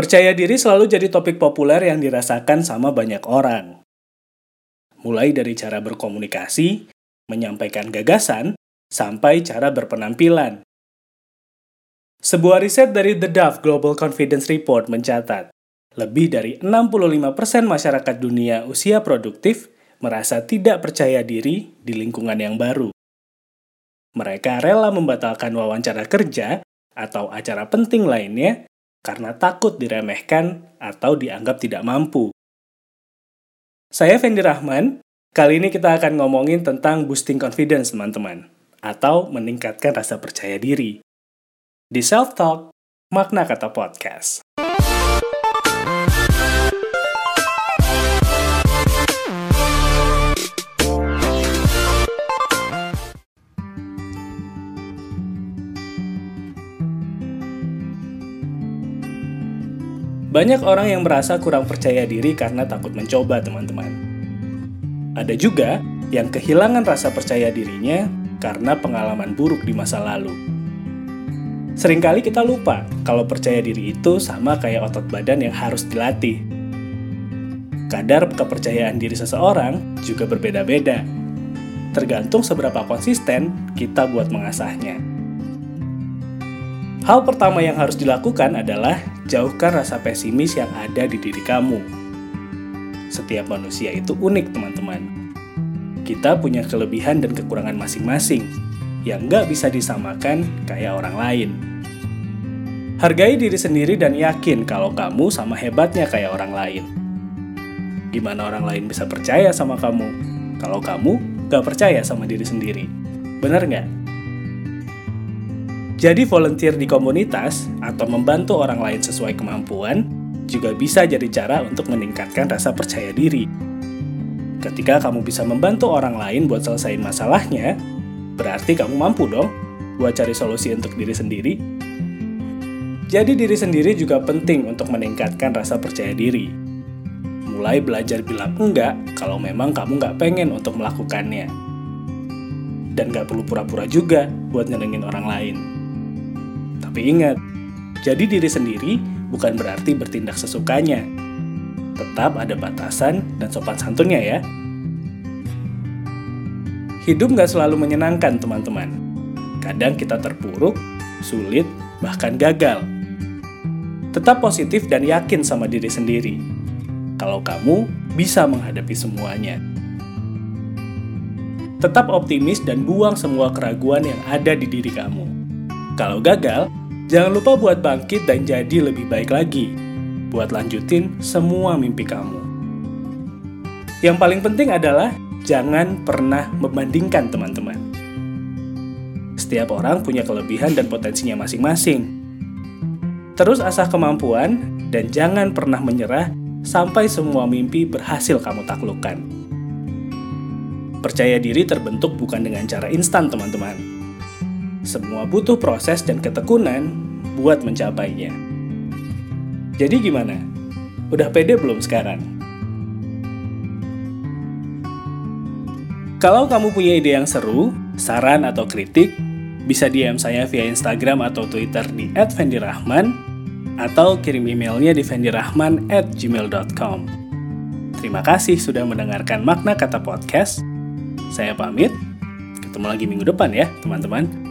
Percaya diri selalu jadi topik populer yang dirasakan sama banyak orang. Mulai dari cara berkomunikasi, menyampaikan gagasan, sampai cara berpenampilan. Sebuah riset dari The Dove Global Confidence Report mencatat, lebih dari 65% masyarakat dunia usia produktif merasa tidak percaya diri di lingkungan yang baru. Mereka rela membatalkan wawancara kerja atau acara penting lainnya karena takut diremehkan atau dianggap tidak mampu. Saya Fendi Rahman, kali ini kita akan ngomongin tentang boosting confidence teman-teman, atau meningkatkan rasa percaya diri. Di Self Talk, makna kata podcast. Banyak orang yang merasa kurang percaya diri karena takut mencoba, teman-teman. Ada juga yang kehilangan rasa percaya dirinya karena pengalaman buruk di masa lalu. Seringkali kita lupa kalau percaya diri itu sama kayak otot badan yang harus dilatih. Kadar kepercayaan diri seseorang juga berbeda-beda, tergantung seberapa konsisten kita buat mengasahnya. Hal pertama yang harus dilakukan adalah jauhkan rasa pesimis yang ada di diri kamu. Setiap manusia itu unik, teman-teman. Kita punya kelebihan dan kekurangan masing-masing yang nggak bisa disamakan kayak orang lain. Hargai diri sendiri dan yakin kalau kamu sama hebatnya kayak orang lain. Gimana orang lain bisa percaya sama kamu kalau kamu gak percaya sama diri sendiri? Bener nggak? Jadi volunteer di komunitas atau membantu orang lain sesuai kemampuan juga bisa jadi cara untuk meningkatkan rasa percaya diri. Ketika kamu bisa membantu orang lain buat selesaiin masalahnya, berarti kamu mampu dong buat cari solusi untuk diri sendiri. Jadi diri sendiri juga penting untuk meningkatkan rasa percaya diri. Mulai belajar bilang enggak kalau memang kamu nggak pengen untuk melakukannya. Dan nggak perlu pura-pura juga buat nyenengin orang lain. Tapi ingat, jadi diri sendiri bukan berarti bertindak sesukanya. Tetap ada batasan dan sopan santunnya ya. Hidup nggak selalu menyenangkan teman-teman. Kadang kita terpuruk, sulit, bahkan gagal. Tetap positif dan yakin sama diri sendiri. Kalau kamu bisa menghadapi semuanya. Tetap optimis dan buang semua keraguan yang ada di diri kamu. Kalau gagal, Jangan lupa buat bangkit dan jadi lebih baik lagi. Buat lanjutin semua mimpi kamu. Yang paling penting adalah jangan pernah membandingkan teman-teman. Setiap orang punya kelebihan dan potensinya masing-masing. Terus asah kemampuan dan jangan pernah menyerah sampai semua mimpi berhasil kamu taklukkan. Percaya diri terbentuk bukan dengan cara instan, teman-teman semua butuh proses dan ketekunan buat mencapainya. Jadi gimana? Udah pede belum sekarang? Kalau kamu punya ide yang seru, saran atau kritik, bisa DM saya via Instagram atau Twitter di @fendirahman atau kirim emailnya di fendirahman@gmail.com. Terima kasih sudah mendengarkan makna kata podcast. Saya pamit. Ketemu lagi minggu depan ya, teman-teman.